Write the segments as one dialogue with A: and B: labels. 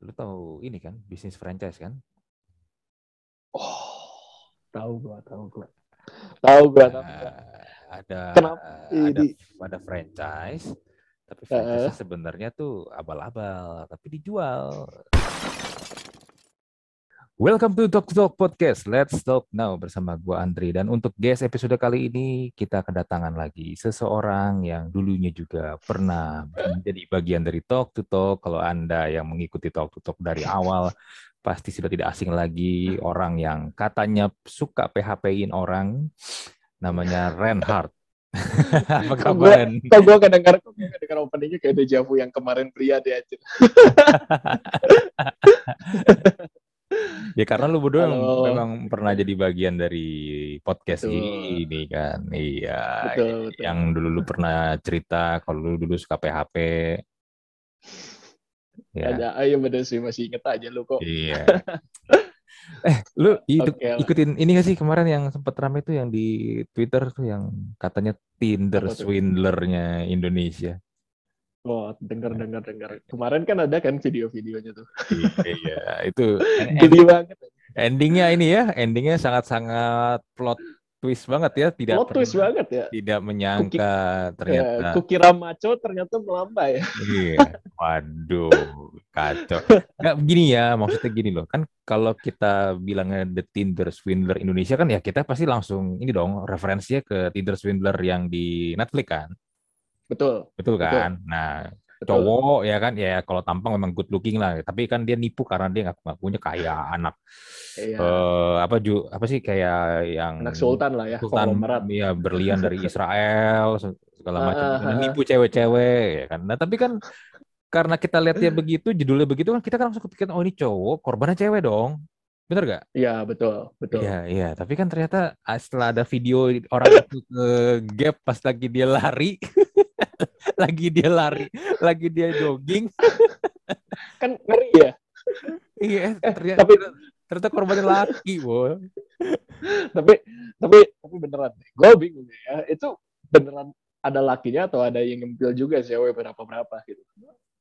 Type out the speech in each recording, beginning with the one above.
A: lu tahu ini kan bisnis franchise kan?
B: Oh, tahu gua, tahu gua. Tahu gua, tahu gua.
A: Nah, ada
B: Kenapa
A: ada ada franchise tapi franchise sebenarnya tuh abal-abal tapi dijual. Welcome to Talk to Talk Podcast. Let's talk now bersama gua Andri dan untuk guest episode kali ini kita kedatangan lagi seseorang yang dulunya juga pernah menjadi bagian dari Talk to Talk. Kalau Anda yang mengikuti Talk to Talk dari awal pasti sudah tidak asing lagi orang yang katanya suka PHP-in orang namanya Reinhardt. Apa kabar
B: kok gua kedengar, kedengar openingnya kayak Deja Vu yang kemarin pria deh anjir.
A: Ya karena lu berdua
B: Halo.
A: memang pernah jadi bagian dari podcast
B: Betul.
A: ini kan. Iya.
B: Betul, betul.
A: Yang dulu lu pernah cerita kalau lu dulu suka PHP. Ya.
B: Ada, ayo bener sih masih inget aja lu kok.
A: Iya. eh, lu itu,
B: Oke lah.
A: ikutin ini gak sih kemarin yang sempat ramai tuh yang di Twitter tuh yang katanya Tinder swindlernya Indonesia.
B: Oh, dengar dengar dengar. Kemarin kan ada kan video-videonya tuh.
A: iya, itu
B: Geli banget.
A: endingnya ini ya, endingnya sangat-sangat plot twist banget ya, tidak
B: Plot twist banget ya.
A: tidak menyangka ternyata.
B: Ya, kukira maco ternyata melambai.
A: Iya, waduh, kacau. Nggak begini ya, maksudnya gini loh, kan kalau kita bilangnya the Tinder swindler Indonesia kan ya kita pasti langsung ini dong referensinya ke Tinder swindler yang di Netflix kan,
B: Betul.
A: betul
B: Betul.
A: kan? Nah,
B: betul.
A: cowok ya kan ya kalau tampang memang good looking lah, tapi kan dia nipu karena dia nggak ngakunya kaya anak
B: Iya.
A: eh apa ju apa sih kayak yang
B: Anak sultan lah ya,
A: Sultan ya berlian dari Israel se- segala
B: Ah,
A: macam
B: ah.
A: nipu cewek-cewek ya kan. Nah, tapi kan karena kita lihat dia begitu, judulnya begitu kan kita kan langsung kepikiran oh ini cowok, korbannya cewek dong. Bener gak?
B: Iya, betul, betul.
A: Iya, iya. Tapi kan ternyata ah, setelah ada video orang itu ke gap pas lagi dia lari, lagi dia lari, lagi dia jogging,
B: Kan ngeri ya.
A: iya
B: Eh,
A: ternyata
B: tapi
A: ternyata korbannya laki, boy.
B: tapi tapi tapi beneran. Gue bingung ya. Itu beneran ada lakinya atau ada yang ngempil juga cewek berapa berapa gitu.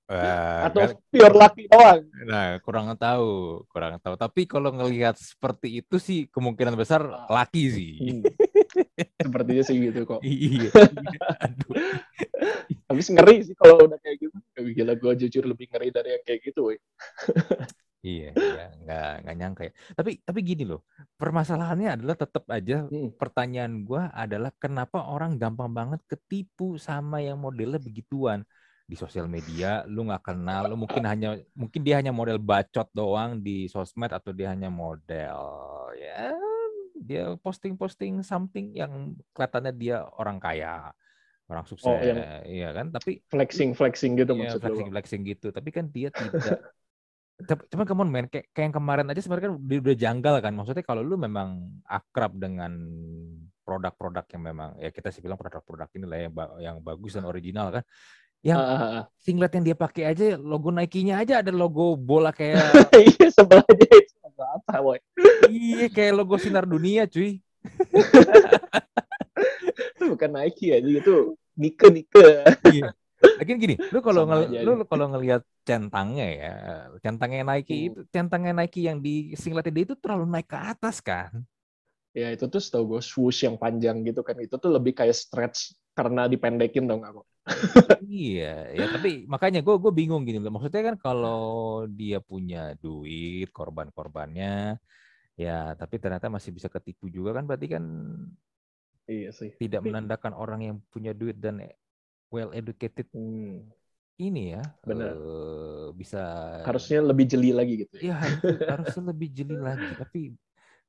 A: Wah,
B: Atau
A: kan-
B: pure laki doang.
A: Nah, kurang tahu, kurang tahu. Tapi kalau ngelihat seperti itu sih kemungkinan besar laki sih.
B: Hmm. Sepertinya sih gitu kok.
A: Iya. Aduh.
B: Habis ngeri sih kalau udah kayak gitu. Gila gue jujur lebih ngeri dari yang kayak gitu, woi.
A: Iya, iya, nggak nggak nyangka ya. Tapi tapi gini loh, permasalahannya adalah tetap aja
B: Hmm.
A: pertanyaan gua adalah kenapa orang gampang banget ketipu sama yang modelnya begituan di sosial media lu nggak kenal lu mungkin hanya mungkin dia hanya model bacot doang di sosmed atau dia hanya model ya dia posting-posting something yang kelihatannya dia orang kaya orang sukses
B: Oh, yang
A: iya kan? Tapi
B: Flexing flexing gitu
A: Iya,
B: maksud lu.
A: flexing flexing gitu. Tapi kan dia tidak tapi cuman come on man kayak, kayak yang kemarin aja sebenarnya kan udah, udah janggal kan. Maksudnya kalau lu memang akrab dengan produk-produk yang memang ya kita sih bilang produk-produk ini lah yang, ba- yang bagus dan original kan yang singlet yang dia pakai aja logo Nike-nya aja ada logo bola kayak
B: Iya sebelahnya itu logo apa, woi?
A: iya kayak logo sinar dunia cuy
B: Itu bukan Nike aja gitu. Nike Nike.
A: Iya. Lagian gini, lu kalau ngel- lu kalau ngelihat centangnya ya, centangnya Nike
B: Hmm.
A: itu, centangnya Nike yang di singletnya dia itu terlalu naik ke atas kan.
B: Ya itu tuh setahu gue swoosh yang panjang gitu kan. Itu tuh lebih kayak stretch karena dipendekin dong aku.
A: Iya, ya tapi makanya gue gue bingung gini loh. Maksudnya kan kalau dia punya duit, korban-korbannya, ya tapi ternyata masih bisa ketipu juga kan berarti kan
B: Iya sih.
A: tidak
B: Tapi-
A: menandakan orang yang punya duit dan well educated
B: Hmm,
A: ini ya
B: Benar.
A: eh, bisa
B: harusnya lebih jeli lagi gitu.
A: ya
B: Ya.
A: harus- harusnya lebih jeli lagi tapi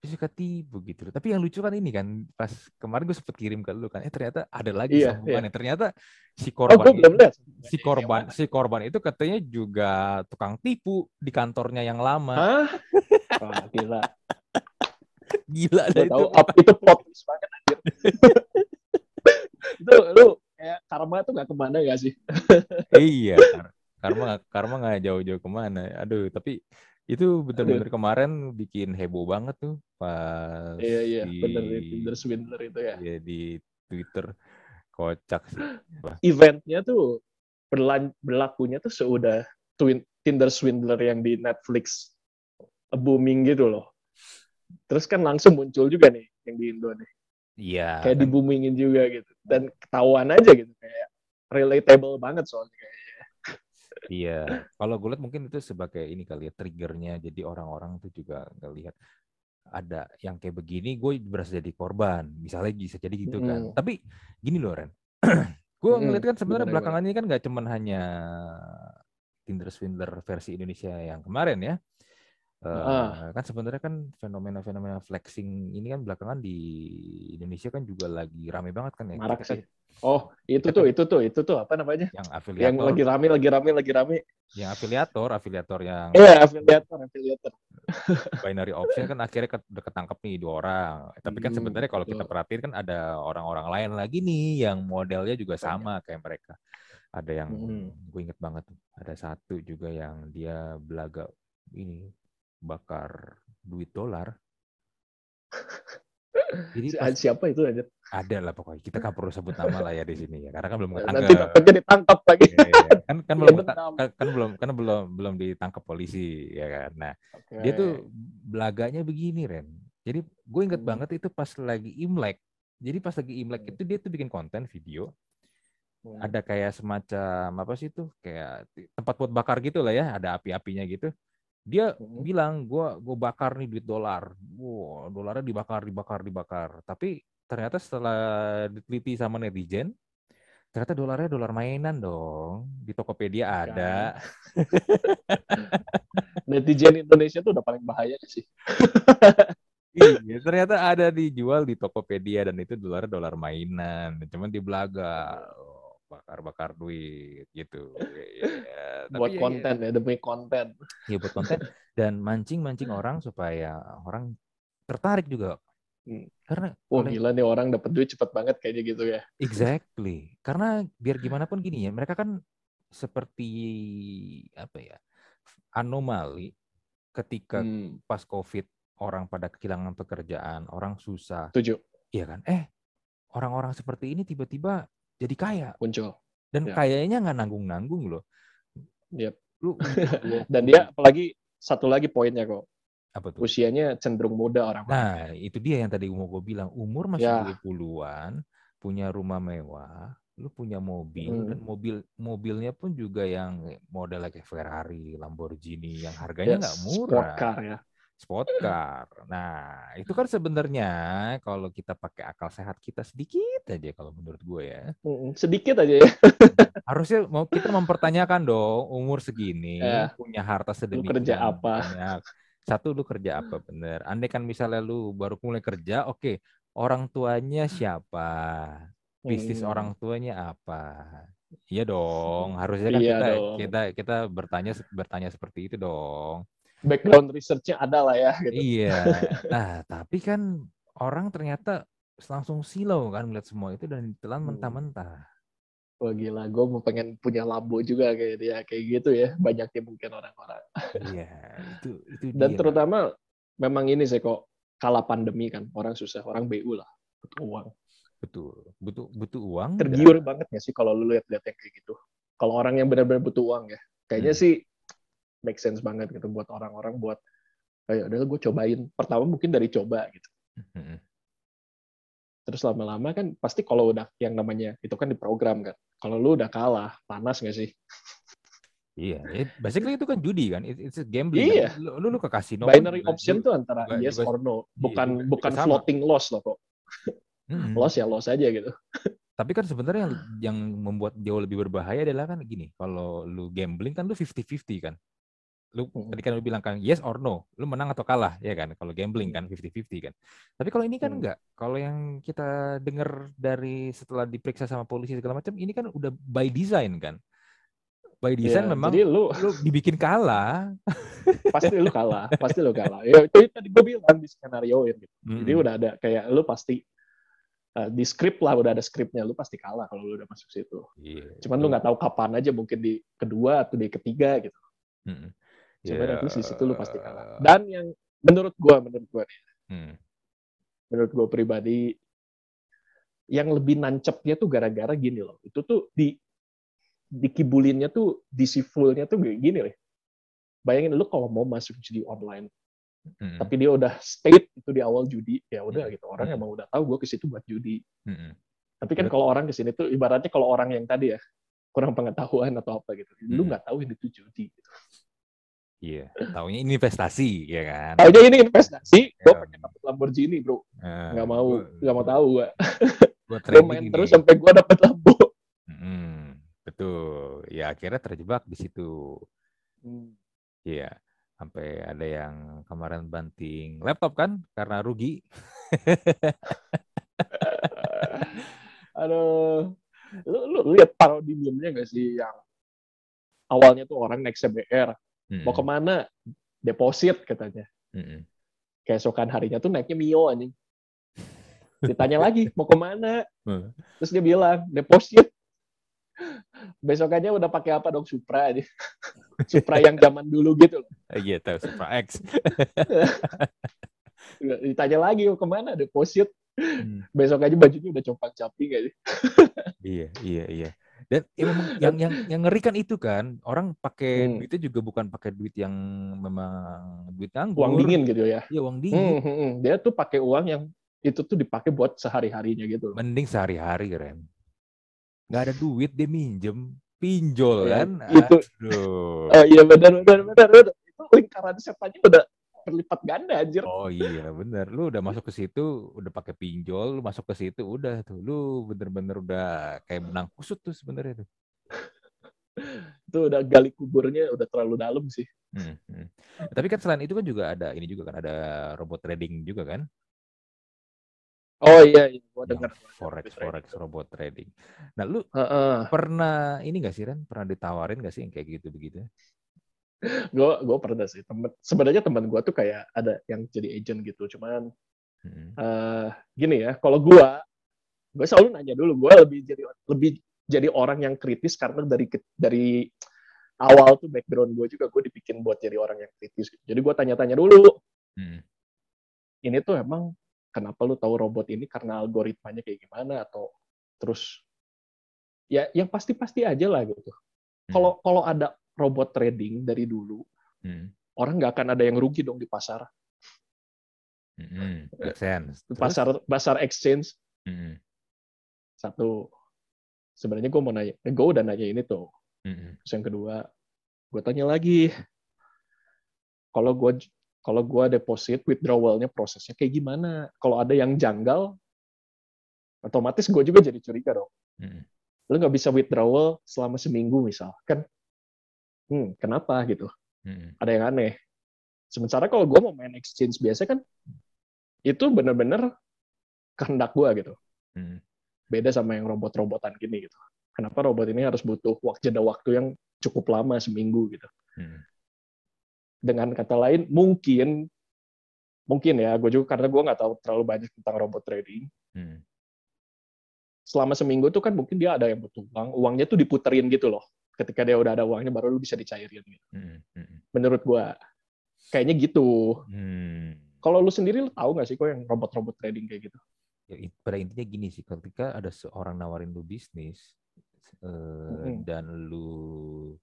A: bisa ketipu gitu loh. Tapi yang lucu kan ini kan pas kemarin gue sempet kirim ke lu kan, eh ternyata ada lagi
B: Iya,
A: sambungannya. Ternyata si
B: Oh,
A: korban
B: belum lihat.
A: si korban si korban itu katanya juga tukang tipu di kantornya yang lama.
B: Hah? Wah, gila.
A: Gila
B: Gue
A: itu.
B: tahu up- itu plot twist banget anjir. itu lu kayak karma tuh gak ke mana gak sih?
A: iya, kar- karma karma nggak jauh-jauh ke mana. Aduh, tapi itu benar-benar kemarin bikin heboh banget tuh pas
B: Iya iya,
A: di,
B: bener Tinder swindler itu ya.
A: ya, di Twitter kocak sih.
B: Eventnya tuh berlan berlakunya tuh seudah twin Tinder Swindler yang di Netflix booming gitu loh. Terus kan langsung muncul juga nih yang di Indo nih.
A: Iya.
B: Kayak
A: kan.
B: di boomingin juga gitu. Dan ketahuan aja gitu kayak relatable banget soalnya kayak.
A: Iya, kalau gue lihat mungkin itu sebagai ini kali ya triggernya. Jadi orang-orang tuh juga ngelihat ada yang kayak begini, gue berasa jadi korban. Misalnya bisa jadi gitu kan.
B: Mm.
A: Tapi gini loh Ren, gue
B: Mm,
A: ngeliat kan sebenarnya belakangan ini kan nggak cuman hanya Tinder Swindler versi Indonesia yang kemarin ya. Eh,
B: Ah.
A: kan sebenarnya kan fenomena-fenomena flexing ini kan belakangan di Indonesia kan juga lagi rame banget kan ya.
B: Marak sih. Oh, itu tuh, itu tuh, itu tuh apa namanya?
A: Yang
B: Yang
A: afiliator,
B: lagi rame, lagi rame, lagi rame.
A: yang afiliator, afiliator yang
B: Iya, afiliator, afiliator.
A: binary option kan akhirnya ketangkep nih dua orang. Tapi kan
B: Hmm,
A: sebenarnya kalau kita perhatiin kan ada orang-orang lain lagi nih yang modelnya juga sama kayak mereka. Ada yang
B: Hmm.
A: gue inget banget tuh, ada satu juga yang dia belaga ini bakar duit dolar. Jadi
B: Si-
A: pas
B: Siapa itu aja?
A: ada lah pokoknya kita kan perlu sebut nama lah ya di sini ya karena kan belum
B: Nanti
A: ketangkep.
B: takutnya ditangkap lagi.
A: Iya, iya. kan kan
B: Iya,
A: belum kan, kan belum kan belum belum ditangkap polisi ya kan. Nah,
B: Oke.
A: dia tuh belaganya begini Ren jadi gue inget
B: Hmm.
A: banget itu pas lagi imlek jadi pas lagi imlek
B: Hmm.
A: itu dia tuh bikin konten video
B: Hmm.
A: ada kayak semacam apa sih tuh kayak tempat buat bakar gitu lah ya ada api-apinya gitu dia
B: Hmm.
A: bilang gua gue bakar nih duit dolar wow dolarnya dibakar dibakar dibakar tapi ternyata setelah diteliti sama netizen ternyata dolarnya dolar mainan dong di Tokopedia
B: Kan.
A: ada
B: Netizen Indonesia tuh udah paling bahaya sih.
A: Iya, ternyata ada dijual di Tokopedia dan itu dolar dolar mainan. Cuman di Belaga oh, bakar-bakar duit gitu. Ya, ya, ya. Tapi
B: buat
A: ya, ya,
B: konten ya, demi konten.
A: ya buat konten dan mancing-mancing orang supaya orang tertarik juga.
B: Hmm.
A: Karena
B: Wah
A: oleh-
B: gila nih orang dapat duit cepet banget kayaknya gitu ya.
A: exactly. Karena biar gimana pun gini ya, mereka kan seperti apa ya? anomali ketika
B: Hmm,
A: pas Covid orang pada kehilangan pekerjaan, orang susah,
B: Setuju,
A: Iya kan? Eh, orang-orang seperti ini tiba-tiba jadi kaya
B: muncul.
A: dan
B: Ya.
A: kayaknya nggak nanggung-nanggung loh.
B: Yep.
A: Lu
B: Dan dia apalagi satu lagi poinnya kok,
A: apa tuh?
B: usianya cenderung muda orang.
A: Nah, itu dia yang tadi mau gue bilang. Umur masih
B: Ya.
A: 20-an, punya rumah mewah, lu punya mobil
B: Hmm.
A: dan mobil mobilnya pun juga yang model kayak Ferrari, Lamborghini yang harganya
B: Ya,
A: nggak murah.
B: sport car ya.
A: Sport car. Nah, itu kan sebenarnya kalau kita pakai akal sehat kita sedikit aja kalau menurut gue ya.
B: Mm, Sedikit aja ya.
A: harusnya mau kita mempertanyakan dong umur segini
B: Ya.
A: punya harta sedemikian
B: kerja apa?
A: banyak. Satu lu kerja apa bener? Andai kan misalnya lu baru mulai kerja, oke orang tuanya siapa? Bisnis
B: Hmm.
A: orang tuanya apa? Iya dong, harusnya kan
B: Iya
A: kita
B: dong.
A: kita kita bertanya bertanya seperti itu dong.
B: Background research-nya ada lah ya. Gitu.
A: Iya. Nah, tapi kan orang ternyata langsung silau kan melihat semua itu dan ditelan
B: Hmm.
A: mentah-mentah.
B: Wah gila, gue mau pengen punya Lambo juga kayak dia, kayak gitu ya. Banyaknya mungkin orang-orang.
A: Iya, itu itu
B: Dan
A: dia.
B: terutama memang ini sih kok kala pandemi kan orang susah, orang BU lah, butuh uang.
A: Betul, butuh butuh uang.
B: Tergiur banget nggak sih kalau lu lihat-lihat yang kayak gitu? Kalau orang yang benar-benar butuh uang ya, kayaknya
A: Hmm.
B: sih make sense banget gitu buat orang-orang buat kayak udah gue cobain. Pertama mungkin dari coba gitu.
A: Mm-mm.
B: Terus lama-lama kan pasti kalau udah yang namanya itu kan diprogram kan. Kalau lu udah kalah, panas nggak sih?
A: Iya, it- basically itu kan judi kan, It- it's a gambling.
B: Iya.
A: Kan? Lu, lu, ke kasino.
B: Binary
A: juga-
B: option tuh antara
A: juga-
B: yes or no, bukan
A: juga- juga
B: bukan
A: sama.
B: floating loss loh kok.
A: Mm-mm.
B: Loss ya loss aja gitu.
A: Tapi kan sebenarnya yang, yang membuat jauh lebih berbahaya adalah kan gini, kalau lu gambling kan lu 50-50 kan. Lu tadi kan lu bilang kan yes or no, lu menang atau kalah ya kan. Kalau gambling kan 50-50 kan. Tapi kalau ini kan
B: Hmm.
A: enggak. Kalau yang kita dengar dari setelah diperiksa sama polisi segala macam, ini kan udah by design kan. By design
B: Ya,
A: memang
B: Jadi lu
A: lu dibikin kalah.
B: pasti lu kalah, pasti lu kalah. Ya itu tadi gue bilang di skenario gitu. Jadi
A: Mm-mm.
B: udah ada kayak lu pasti uh, di script lah udah ada scriptnya lu pasti kalah kalau lu udah masuk situ.
A: Iya,
B: Cuman lu nggak tahu kapan aja mungkin di kedua atau di ketiga gitu.
A: Mm-mm.
B: Cuman
A: Ya,
B: at least di situ lu pasti kalah. Dan yang menurut gua menurut gua nih,
A: Hmm.
B: menurut gua pribadi yang lebih nancepnya tuh gara-gara gini loh. Itu tuh di dikibulinnya tuh deceitfulnya tuh kayak gini loh. bayangin lu kalau mau masuk judi online
A: Mm-mm.
B: tapi dia udah state itu di awal judi ya udah
A: Hmm.
B: gitu orang
A: Hmm.
B: emang udah tahu gue ke situ buat judi
A: Mm-mm.
B: tapi kan kalau orang ke sini tuh ibaratnya kalau orang yang tadi ya kurang pengetahuan atau apa gitu lu
A: Hmm.
B: nggak tahu ini tuh judi gitu.
A: Iya, taunya ini investasi, ya kan?
B: Taunya ini investasi, gue
A: Ya.
B: pengen dapet Lamborghini bro,
A: Eh,
B: nggak mau,
A: gua-
B: nggak mau tahu gue. Gue main
A: ini.
B: terus sampai gue dapet Lambo.
A: Mm, betul. Ya akhirnya terjebak di situ. Iya. Sampai ada yang kemarin banting laptop kan karena rugi.
B: Aduh, lu lu lihat parodi meme-nya nggak sih yang awalnya tuh orang naik CBR, mau
A: Mm-mm.
B: ke mana? Deposit katanya.
A: Mm-mm.
B: Keesokan harinya tuh naiknya Mio anjing. Ditanya lagi, mau ke mana?
A: Hmm.
B: Terus dia bilang, deposit. Besokannya udah pakai apa dong Supra aja. Supra yang zaman dulu gitu loh.
A: Iya tahu Supra X.
B: Ditanya lagi mau ke mana deposit.
A: Hmm.
B: Besok aja bajunya udah compang camping aja.
A: Iya, iya, iya. Dan ya yang yang yang ngeri kan itu kan orang pakai
B: Hmm.
A: duitnya juga bukan pakai duit yang memang duit nganggur.
B: Uang dingin gitu ya.
A: Iya, uang dingin.
B: Hmm, hmm, hmm. Dia tuh pakai uang yang itu tuh dipakai buat sehari-harinya gitu. loh.
A: Mending sehari-hari keren. Nggak ada duit dia minjem, pinjol
B: Ya,
A: kan.
B: itu.
A: Aduh.
B: Oh iya benar benar benar. benar. Itu lingkaran setannya udah berlipat ganda anjir.
A: Oh iya bener, lu udah masuk ke situ, udah pakai pinjol, lu masuk ke situ, udah tuh, lu bener-bener udah kayak benang kusut tuh sebenarnya tuh.
B: Itu udah gali kuburnya udah terlalu dalam sih.
A: Hmm, hmm. Tapi kan selain itu kan juga ada ini juga kan ada robot trading juga kan,
B: Oh iya, iya. gua dengar.
A: forex forex robot trading. Nah lu
B: Heeh.
A: pernah ini gak sih Ren? Pernah ditawarin gak sih yang kayak gitu begitu?
B: gue gue pernah sih temen sebenarnya teman gue tuh kayak ada yang jadi agent gitu cuman
A: Hmm,
B: eh gini ya kalau gue gue selalu nanya dulu gue lebih jadi lebih jadi orang yang kritis karena dari dari awal tuh background gue juga gue dibikin buat jadi orang yang kritis jadi gue tanya-tanya dulu
A: hmm,
B: ini tuh emang kenapa lu tahu robot ini karena algoritmanya kayak gimana? Atau terus ya yang pasti-pasti aja lah gitu.
A: Hmm,
B: kalau kalau ada robot trading dari dulu
A: hmm,
B: orang nggak akan ada yang rugi dong di pasar.
A: Hmm,
B: pasar pasar exchange.
A: Hmm,
B: satu sebenarnya gue mau nanya gue udah nanya ini tuh.
A: Hmm,
B: terus yang kedua gue tanya lagi. Kalau gue kalau gue deposit withdrawalnya prosesnya kayak gimana? Kalau ada yang janggal otomatis gue juga jadi curiga dong.
A: Hmm,
B: lu nggak bisa withdrawal selama seminggu misal kan hmm, kenapa gitu
A: hmm,
B: ada yang aneh sementara kalau gue mau main exchange biasa kan itu bener-bener kehendak gue gitu
A: hmm.
B: beda sama yang robot-robotan gini gitu. Kenapa robot ini harus butuh waktu jeda waktu yang cukup lama seminggu gitu.
A: hmm.
B: Dengan kata lain mungkin mungkin ya gue juga karena gue nggak tahu terlalu banyak tentang robot trading.
A: Hmm.
B: Selama seminggu tuh kan mungkin dia ada yang butuh uang, uangnya tuh diputerin gitu loh. Ketika dia udah ada uangnya baru lu bisa dicairin. Gitu.
A: Hmm. Hmm.
B: Menurut gue kayaknya gitu.
A: Hmm.
B: Kalau lu sendiri lu tahu nggak sih kok yang robot-robot trading kayak gitu?
A: Ya, pada intinya gini sih, ketika ada seorang nawarin lu bisnis eh,
B: Mm-mm.
A: dan lu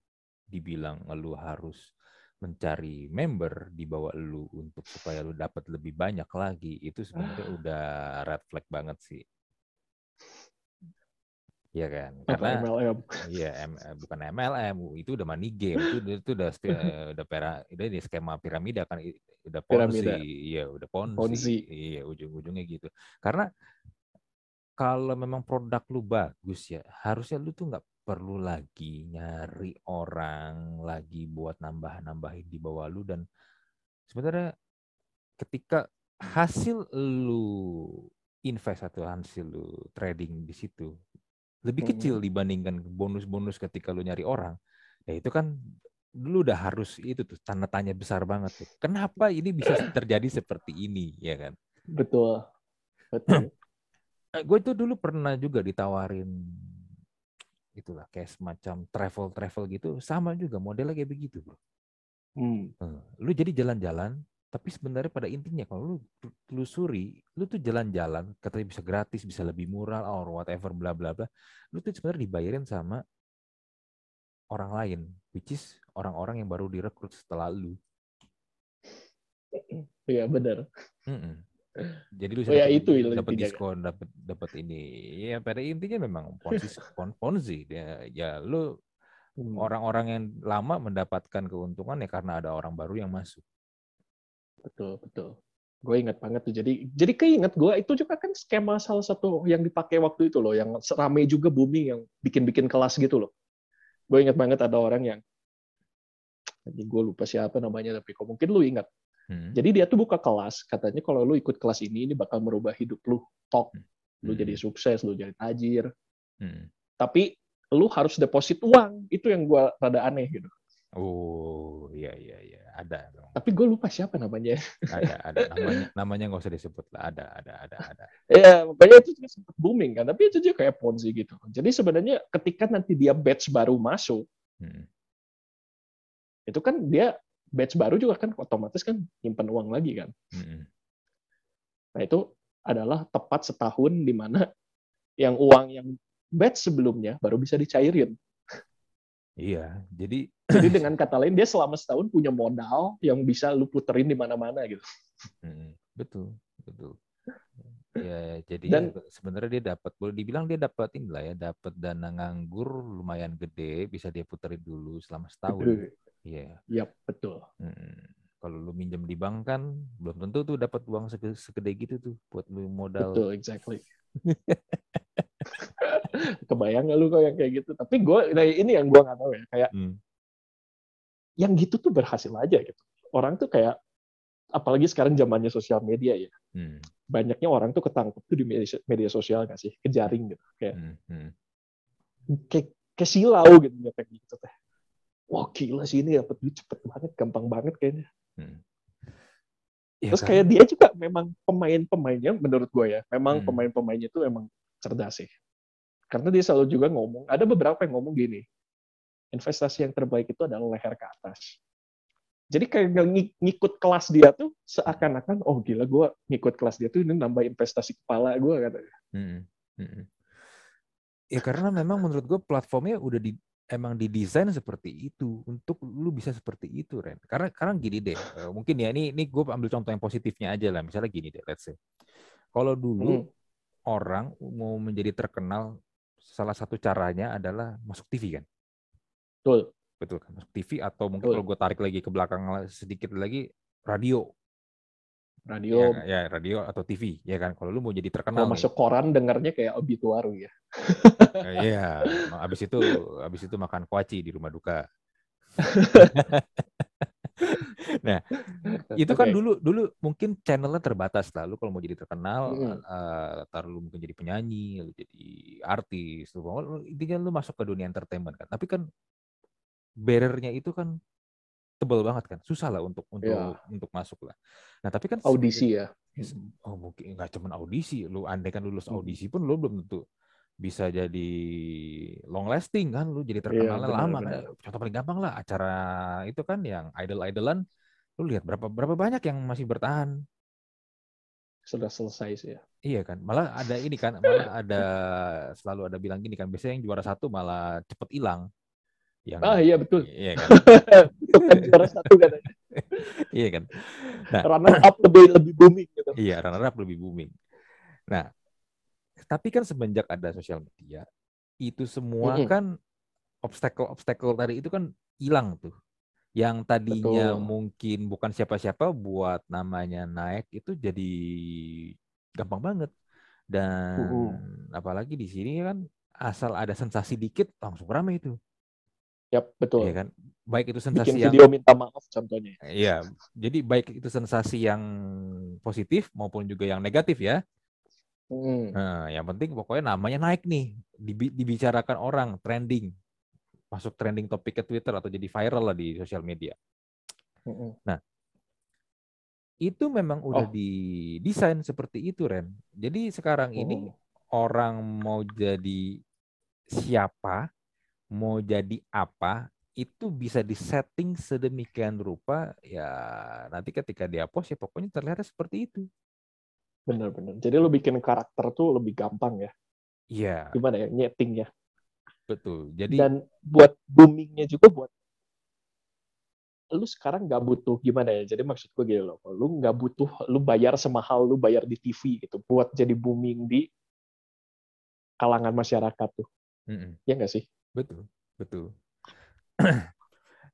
A: dibilang lu harus mencari member di bawah lu untuk supaya lu dapat lebih banyak lagi, itu sebenarnya
B: Ah.
A: udah red flag banget sih. Iya kan?
B: Apa
A: Karena
B: MLM?
A: Iya, M- eh, bukan MLM, itu udah money game, itu udah- itu udah udah pera, udah di skema piramida kan, udah ponzi,
B: Piramida.
A: iya udah ponzi,
B: Ponzi.
A: iya ujung-ujungnya gitu. Karena kalau memang produk lu bagus ya, harusnya lu tuh nggak perlu lagi nyari orang lagi buat nambah-nambahin di bawah lu dan sebenarnya ketika hasil lu invest atau hasil lu trading di situ lebih
B: Hmm.
A: kecil dibandingkan bonus-bonus ketika lu nyari orang. Ya itu kan dulu udah harus itu tuh tanda tanya besar banget tuh. Kenapa ini bisa terjadi seperti ini ya kan?
B: Betul. Betul.
A: gue itu dulu pernah juga ditawarin itulah kayak semacam travel travel gitu sama juga modelnya kayak begitu bro.
B: Hmm.
A: Eh, lu jadi jalan-jalan tapi sebenarnya pada intinya kalau lu telusuri lu tuh jalan-jalan katanya bisa gratis bisa lebih murah or whatever bla bla bla lu tuh sebenarnya dibayarin sama orang lain, which is orang-orang yang baru direkrut setelah lu.
B: Iya benar.
A: Mm-mm. Jadi lu
B: Oh, ya,
A: dapat-
B: itu
A: dapat
B: kan?
A: diskon, dapat dapat ini. Ya pada intinya memang ponzi pon- ponzi. Ya, ya lu
B: Hmm.
A: orang-orang yang lama mendapatkan keuntungan ya karena ada orang baru yang masuk.
B: Betul, betul. Gue ingat banget tuh. Jadi jadi keinget gue itu juga kan skema salah satu yang dipakai waktu itu loh, yang ramai juga booming yang bikin-bikin kelas gitu loh. Gue ingat banget ada orang yang Nanti gue lupa siapa namanya tapi kok mungkin lu ingat.
A: Hmm.
B: Jadi dia tuh buka kelas, katanya kalau lu ikut kelas ini ini bakal merubah hidup lu, top. Lu
A: Hmm.
B: jadi sukses, lu jadi tajir.
A: Hmm.
B: Tapi lu harus deposit uang. Itu yang gue rada aneh gitu.
A: Oh iya iya iya ada dong.
B: Tapi gue lupa siapa namanya.
A: ada ada namanya namanya nggak usah disebut lah ada ada ada ada.
B: Ya, makanya itu juga sempat booming kan. Tapi itu juga kayak Ponzi gitu. Jadi sebenarnya ketika nanti dia batch baru masuk,
A: Hmm.
B: itu kan dia batch baru juga kan otomatis kan nyimpan uang lagi kan.
A: Hmm.
B: Nah itu adalah tepat setahun di mana yang uang yang batch sebelumnya baru bisa dicairin.
A: Iya jadi
B: Jadi dengan kata lain dia selama setahun punya modal yang bisa lu puterin di mana-mana gitu.
A: hmm, betul betul. Ya jadi
B: Dan-
A: sebenarnya dia dapat boleh dibilang dia dapat inilah ya dapat dana nganggur lumayan gede bisa dia puterin dulu selama setahun. Iya.
B: Yap, betul.
A: Mm. Kalau lu minjem di bank kan belum tentu tuh dapat uang sege- segede gitu tuh buat lu modal.
B: Betul, exactly. Kebayang nggak lu kok yang kayak gitu? Tapi gue, nah ini yang gue nggak tahu ya. Kayak
A: Hmm.
B: yang gitu tuh berhasil aja gitu. Orang tuh kayak, apalagi sekarang zamannya sosial media ya.
A: Hmm.
B: Banyaknya orang tuh ketangkep tuh di media, media sosial nggak sih? Kejaring gitu. Kayak,
A: Hmm. Hmm.
B: kayak, kayak silau gitu. Kayak gitu teh. Wah gila sih ini dapat duit cepet banget, gampang banget kayaknya.
A: Hmm. Ya,
B: Terus
A: kan?
B: kayak dia juga memang pemain-pemainnya menurut gue ya, memang
A: Hmm.
B: pemain-pemainnya itu memang cerdas sih. Karena dia selalu juga ngomong, ada beberapa yang ngomong gini, investasi yang terbaik itu adalah leher ke atas. Jadi kayak ngikut kelas dia tuh seakan-akan, oh gila gue ngikut kelas dia tuh ini nambah investasi kepala gue katanya.
A: Mm-mm. Mm-mm. Ya karena memang menurut gue platformnya udah di emang didesain seperti itu untuk lu bisa seperti itu Ren. Karena karena gini deh, eh, mungkin ya ini ini gue ambil contoh yang positifnya aja lah. Misalnya gini deh, let's say. Kalau dulu
B: Hmm.
A: orang mau menjadi terkenal salah satu caranya adalah masuk TV kan.
B: Betul.
A: Betul kan? Masuk TV atau mungkin
B: Betul.
A: kalau gue tarik lagi ke belakang la- sedikit lagi radio.
B: Radio,
A: Ya, ya, radio atau TV ya kan. Kalau lu mau jadi
B: kalau
A: terkenal nih.
B: masuk koran dengarnya kayak obituari ya.
A: Eh, Iya, habis itu habis itu makan kuaci di rumah duka. nah, itu kan
B: Oke.
A: dulu dulu mungkin channelnya terbatas lah. Lu kalau mau jadi terkenal,
B: Mm.
A: eh, taruh lu mungkin jadi penyanyi, lu jadi artis, lu, mau- lu- intinya lu masuk ke dunia entertainment kan. Tapi kan barrier-nya itu kan tebel banget kan, susah lah untuk untuk
B: Iya.
A: untuk masuk lah. Nah, tapi kan
B: Audisi ya.
A: Oh mungkin nggak cuma audisi, lu andai kan lulus audisi pun lu belum tentu bisa jadi long lasting kan, lu jadi
B: Iya,
A: terkenalnya
B: benar,
A: lama kan.
B: benar.
A: Contoh paling gampang lah acara itu kan yang idol-idolan, lu lihat berapa berapa banyak yang masih bertahan,
B: Sudah selesai sih ya.
A: iya kan. Malah ada ini kan, malah ada selalu ada bilang gini kan, biasanya yang juara satu malah cepet hilang. Yang
B: Ah iya betul.
A: iya kan,
B: kan juara satu katanya.
A: iya kan.
B: Runner up lebih lebih booming gitu.
A: Iya, runner up lebih booming. Nah, tapi kan semenjak ada sosial media, itu semua
B: Mm-mm.
A: kan obstacle-obstacle tadi itu kan hilang tuh. Yang tadinya
B: Betul.
A: mungkin bukan siapa-siapa buat namanya naik itu jadi gampang banget. Dan
B: Mm-mm.
A: apalagi di sini kan asal ada sensasi dikit langsung rame itu.
B: Yap, betul.
A: Iya kan? Baik itu
B: Bikin
A: sensasi yang
B: video minta maaf contohnya.
A: Iya, jadi baik itu sensasi yang positif maupun juga yang negatif ya.
B: Hmm.
A: Nah, yang penting pokoknya namanya naik nih, dibi- dibicarakan orang, trending, masuk trending topik ke Twitter atau jadi viral lah di sosial media.
B: Mm-mm.
A: Itu memang udah
B: Oh.
A: didesain seperti itu, Ren. Jadi sekarang ini
B: Oh.
A: orang mau jadi siapa, mau jadi apa, itu bisa disetting sedemikian rupa ya nanti ketika dia post ya pokoknya terlihat seperti itu.
B: Bener-bener. Jadi lu bikin karakter tuh lebih gampang ya.
A: Iya.
B: Gimana ya nyetingnya?
A: Betul. Jadi
B: dan buat boomingnya juga buat lu sekarang nggak butuh gimana ya jadi maksud gue gini loh lu nggak butuh lu bayar semahal lu bayar di TV gitu buat jadi booming di kalangan masyarakat tuh
A: Mm-mm.
B: ya nggak sih
A: betul, betul.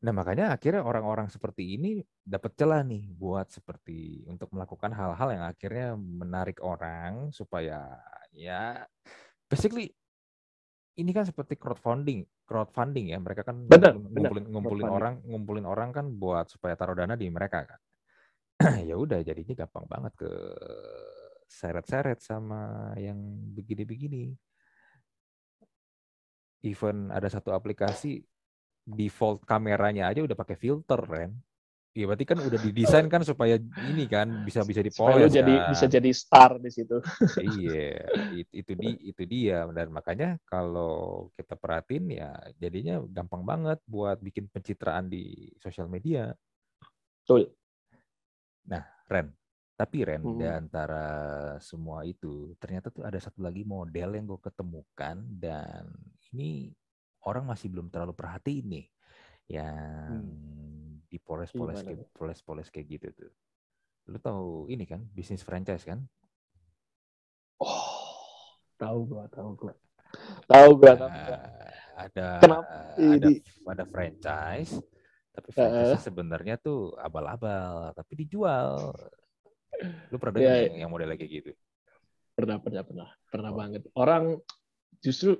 A: Nah, makanya akhirnya orang-orang seperti ini dapat celah nih buat seperti untuk melakukan hal-hal yang akhirnya menarik orang supaya ya basically ini kan seperti crowdfunding, crowdfunding ya. Mereka kan
B: Benar,
A: ngumpulin,
B: benar,
A: ngumpulin, orang, ngumpulin orang kan buat supaya taruh dana di mereka kan. ya udah jadinya gampang banget ke seret-seret sama yang begini-begini. Even ada satu aplikasi default kameranya aja udah pakai filter kan. Iya berarti kan udah didesain kan supaya ini kan bisa bisa
B: supaya
A: dipoles
B: jadi
A: kan.
B: bisa jadi star di situ
A: Iya, it- itu di itu dia dan makanya kalau kita perhatiin ya jadinya gampang banget buat bikin pencitraan di sosial media.
B: betul
A: Ren, tapi Ren
B: Hmm.
A: di antara semua itu ternyata tuh ada satu lagi model yang gue ketemukan dan ini orang masih belum terlalu perhatiin nih yang dipoles-poles
B: Gimana
A: kayak
B: tuh?
A: poles-poles kayak gitu tuh. Lu tahu ini kan bisnis franchise kan?
B: oh tahu gua tahu gua tahu gua tahu gua.
A: Nah, ada
B: Kenapa
A: ada
B: ini?
A: ada franchise tapi franchise sebenarnya tuh abal-abal tapi dijual. Lu pernah
B: Iya,
A: dengar
B: iya.
A: yang, yang model kayak gitu?
B: pernah pernah pernah pernah
A: Oh.
B: banget orang justru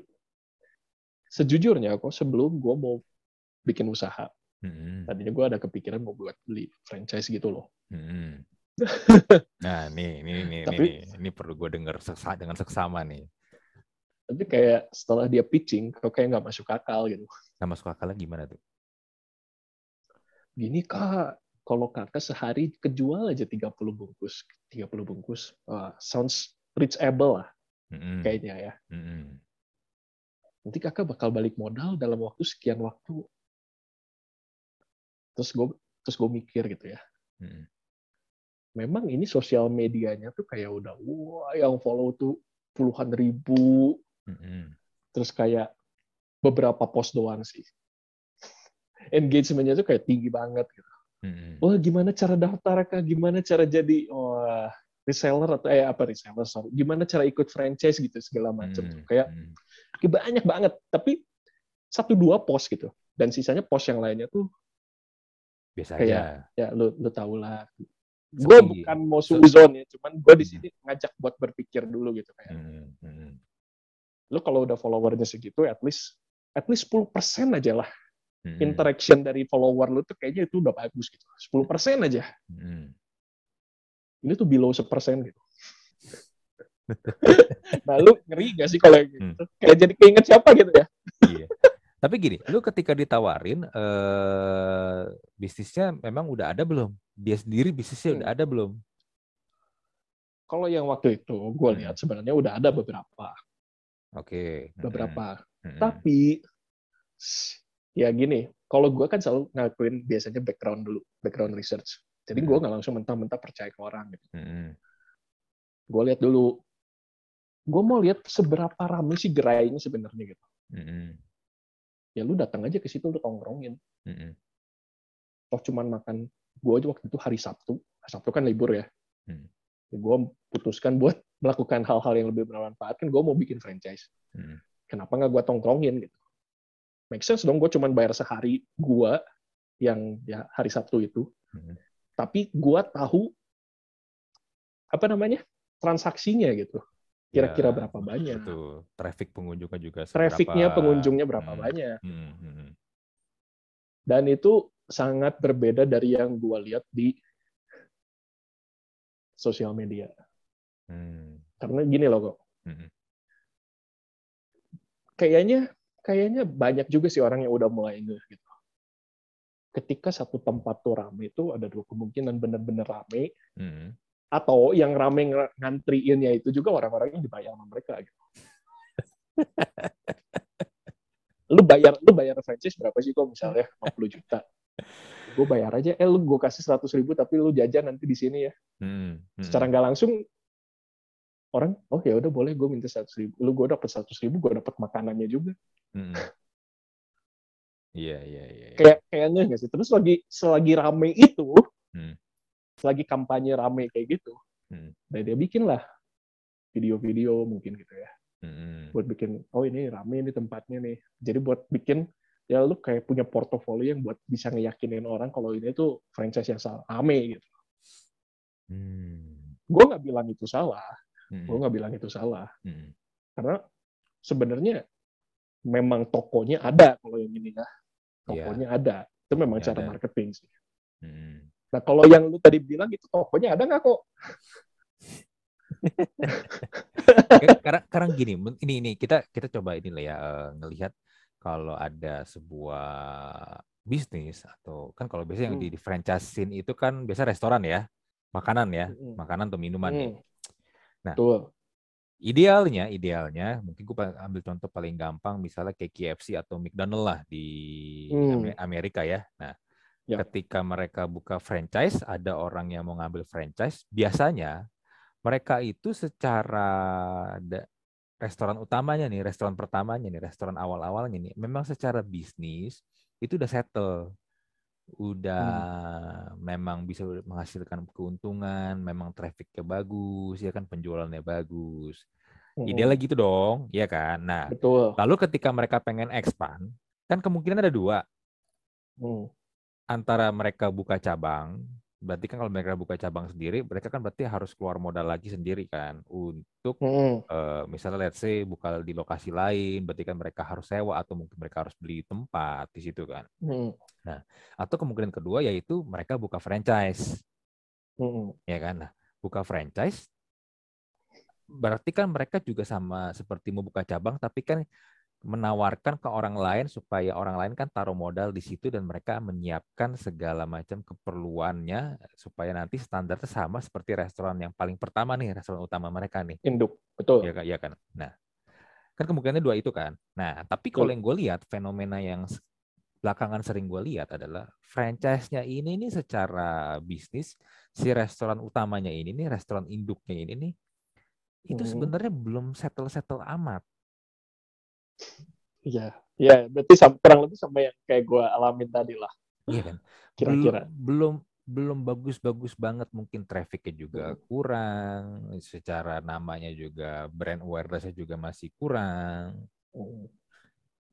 B: sejujurnya kok sebelum gua mau bikin usaha
A: Mm-mm.
B: tadinya gua ada kepikiran mau buat beli franchise gitu loh
A: Mm-mm. Nah, nih, nih, nih,
B: Tapi-
A: nih, ini perlu gue dengar seksa, dengan seksama nih.
B: tapi kayak setelah dia pitching kok kayak nggak masuk akal gitu
A: Nah, masuk akalnya gimana tuh?
B: gini kak kalau kakak sehari kejual aja 30 bungkus 30 bungkus Wah, sounds reachable lah
A: Mm-mm.
B: kayaknya ya
A: Mm-mm.
B: Nanti kakak bakal balik modal dalam waktu sekian waktu terus gue terus gue mikir gitu ya
A: Mm-mm.
B: memang ini sosial medianya tuh kayak udah wah yang follow tuh puluhan ribu
A: Mm-mm.
B: terus kayak beberapa post doang sih engagementnya tuh kayak tinggi banget gitu.
A: Mm-mm.
B: Wah gimana cara daftar kak? Gimana cara jadi wah reseller atau eh apa reseller sorry. Gimana cara ikut franchise gitu segala macam.
A: Mm-mm.
B: Kayak kayak banyak banget. Tapi satu dua post gitu. Dan sisanya post yang lainnya tuh
A: Biasa
B: kayak-
A: aja.
B: ya lu lu tau lah. Gue bukan mau suzon ya, cuman gue di sini ngajak buat berpikir dulu gitu kayak.
A: Mm-mm. Mm-mm.
B: Lu kalau udah followernya segitu, at least at least 10% aja lah
A: Mm-mm.
B: interaction dari follower lu tuh kayaknya itu udah bagus gitu. 10% aja.
A: Mm-mm.
B: Ini tuh below sepersen gitu. nah, lu ngeri gak sih kalau gitu?
A: Hmm.
B: Kayak jadi keinget siapa gitu ya?
A: Iya. Tapi gini, lu ketika ditawarin eh bisnisnya memang udah ada belum? Dia sendiri bisnisnya
B: Hmm.
A: udah ada belum?
B: Kalau yang waktu itu gue
A: Hmm.
B: lihat sebenarnya udah ada beberapa,
A: Oke. Mm-mm.
B: beberapa.
A: Mm-mm.
B: Tapi s- ya gini, kalau gue kan selalu ngakuin biasanya background dulu, background research. Jadi gue
A: Hmm.
B: nggak langsung mentah-mentah percaya ke orang gitu.
A: Mm-mm.
B: Gue lihat dulu. Gue mau lihat seberapa ramai sih gerainya sebenarnya gitu.
A: Mm-mm.
B: Ya lu datang aja ke situ lu tongkrongin.
A: Mm-mm.
B: Toh cuman makan. Gue aja waktu itu hari Sabtu. Sabtu kan libur ya.
A: Hmm.
B: gue putuskan buat melakukan hal-hal yang lebih bermanfaat kan gue mau bikin franchise
A: Mm-mm.
B: kenapa nggak gue tongkrongin gitu make sense dong gue cuman bayar sehari gue yang ya hari Sabtu itu
A: Mm-mm.
B: Tapi gue tahu apa namanya? transaksinya gitu. Kira-kira
A: Ya,
B: berapa banyak.
A: Betul. Traffic pengunjungnya juga
B: trafficnya pengunjungnya berapa
A: Hmm.
B: banyak.
A: Hmm, hmm,
B: dan itu sangat berbeda dari yang gue lihat di sosial media.
A: Hmm,
B: karena gini loh kok.
A: Hmm,
B: kayaknya kayaknya banyak juga sih orang yang udah mulai gitu. Ketika satu tempat tuh rame itu ada dua kemungkinan benar-benar rame
A: hmm.
B: atau yang rame ng- ngantriinnya itu juga orang-orang yang dibayar sama mereka gitu. lu bayar lu bayar franchise berapa sih kok misalnya 50 juta gue bayar aja eh lu gue kasih 100 ribu tapi lu jajan nanti di sini ya
A: Hmm, hmm.
B: secara nggak langsung orang oh ya udah boleh gue minta seratus ribu lu gue dapat seratus ribu gue dapat makanannya juga
A: Mm-mm. Iya, iya, iya. iya.
B: kayak kayaknya nggak sih terus lagi selagi rame itu
A: Hmm.
B: selagi kampanye rame kayak gitu
A: Hmm.
B: dan dia bikin lah video-video mungkin gitu ya
A: Mm-mm.
B: buat bikin oh ini rame ini tempatnya nih jadi buat bikin ya lu kayak punya portofolio yang buat bisa ngeyakinin orang kalau ini tuh franchise yang salah rame gitu
A: Hmm.
B: gue nggak bilang itu salah
A: Mm-mm.
B: gue nggak bilang itu salah
A: Mm-mm.
B: karena sebenarnya memang tokonya ada kalau yang ini ya tokonya ada itu memang
A: Ya,
B: cara
A: ada.
B: marketing sih
A: Mm-mm.
B: nah kalau yang lu tadi bilang itu tokonya ada nggak kok
A: Karena sekarang gini, ini ini kita kita coba ini lah ya eh, ngelihat kalau ada sebuah bisnis atau kan kalau biasanya yang
B: Hmm.
A: di, di franchisein itu kan biasa restoran ya, makanan ya,
B: Mm-mm.
A: makanan atau minuman nih.
B: Hmm.
A: Nah,
B: Betul.
A: Idealnya, idealnya mungkin gue ambil contoh paling gampang misalnya kayak KFC atau McDonald lah di
B: Hmm.
A: Ame- Amerika ya. Nah,
B: Ya.
A: ketika mereka buka franchise, ada orang yang mau ngambil franchise, biasanya mereka itu secara restoran utamanya nih, restoran pertamanya nih, restoran awal-awalnya nih, memang secara bisnis itu udah settle, udah memang bisa menghasilkan keuntungan, memang trafficnya bagus, ya kan penjualannya bagus.
B: Mm-mm.
A: Idealnya gitu dong, ya kan? Nah,
B: betul
A: lalu ketika mereka pengen expand, kan kemungkinan ada dua,
B: Hmm.
A: antara mereka buka cabang, berarti kan kalau mereka buka cabang sendiri, mereka kan berarti harus keluar modal lagi sendiri kan untuk eh, misalnya let's say buka di lokasi lain, berarti kan mereka harus sewa atau mungkin mereka harus beli tempat di situ kan.
B: Mm-mm.
A: Atau kemungkinan kedua yaitu mereka buka franchise,
B: Mm-mm.
A: ya kan? Nah, buka franchise berarti kan mereka juga sama seperti mau buka cabang tapi kan menawarkan ke orang lain supaya orang lain kan taruh modal di situ dan mereka menyiapkan segala macam keperluannya supaya nanti standarnya sama seperti restoran yang paling pertama nih, restoran utama mereka nih.
B: induk betul
A: Iya kan? Iya kan? Nah, kan kemungkinannya dua itu kan. Nah, tapi kalau yang gue lihat fenomena yang belakangan sering gue lihat adalah franchise-nya ini nih secara bisnis si restoran utamanya ini nih restoran induknya ini nih itu
B: Mhm.
A: sebenarnya belum settle-settle amat.
B: Iya iya berarti sam- kurang lebih sama yang kayak gue alamin tadi lah
A: Iya kan?
B: kira-kira
A: Belum belum bagus-bagus banget mungkin trafficnya juga
B: Mhm.
A: kurang, secara namanya juga brand awareness-nya juga masih kurang.
B: Mm.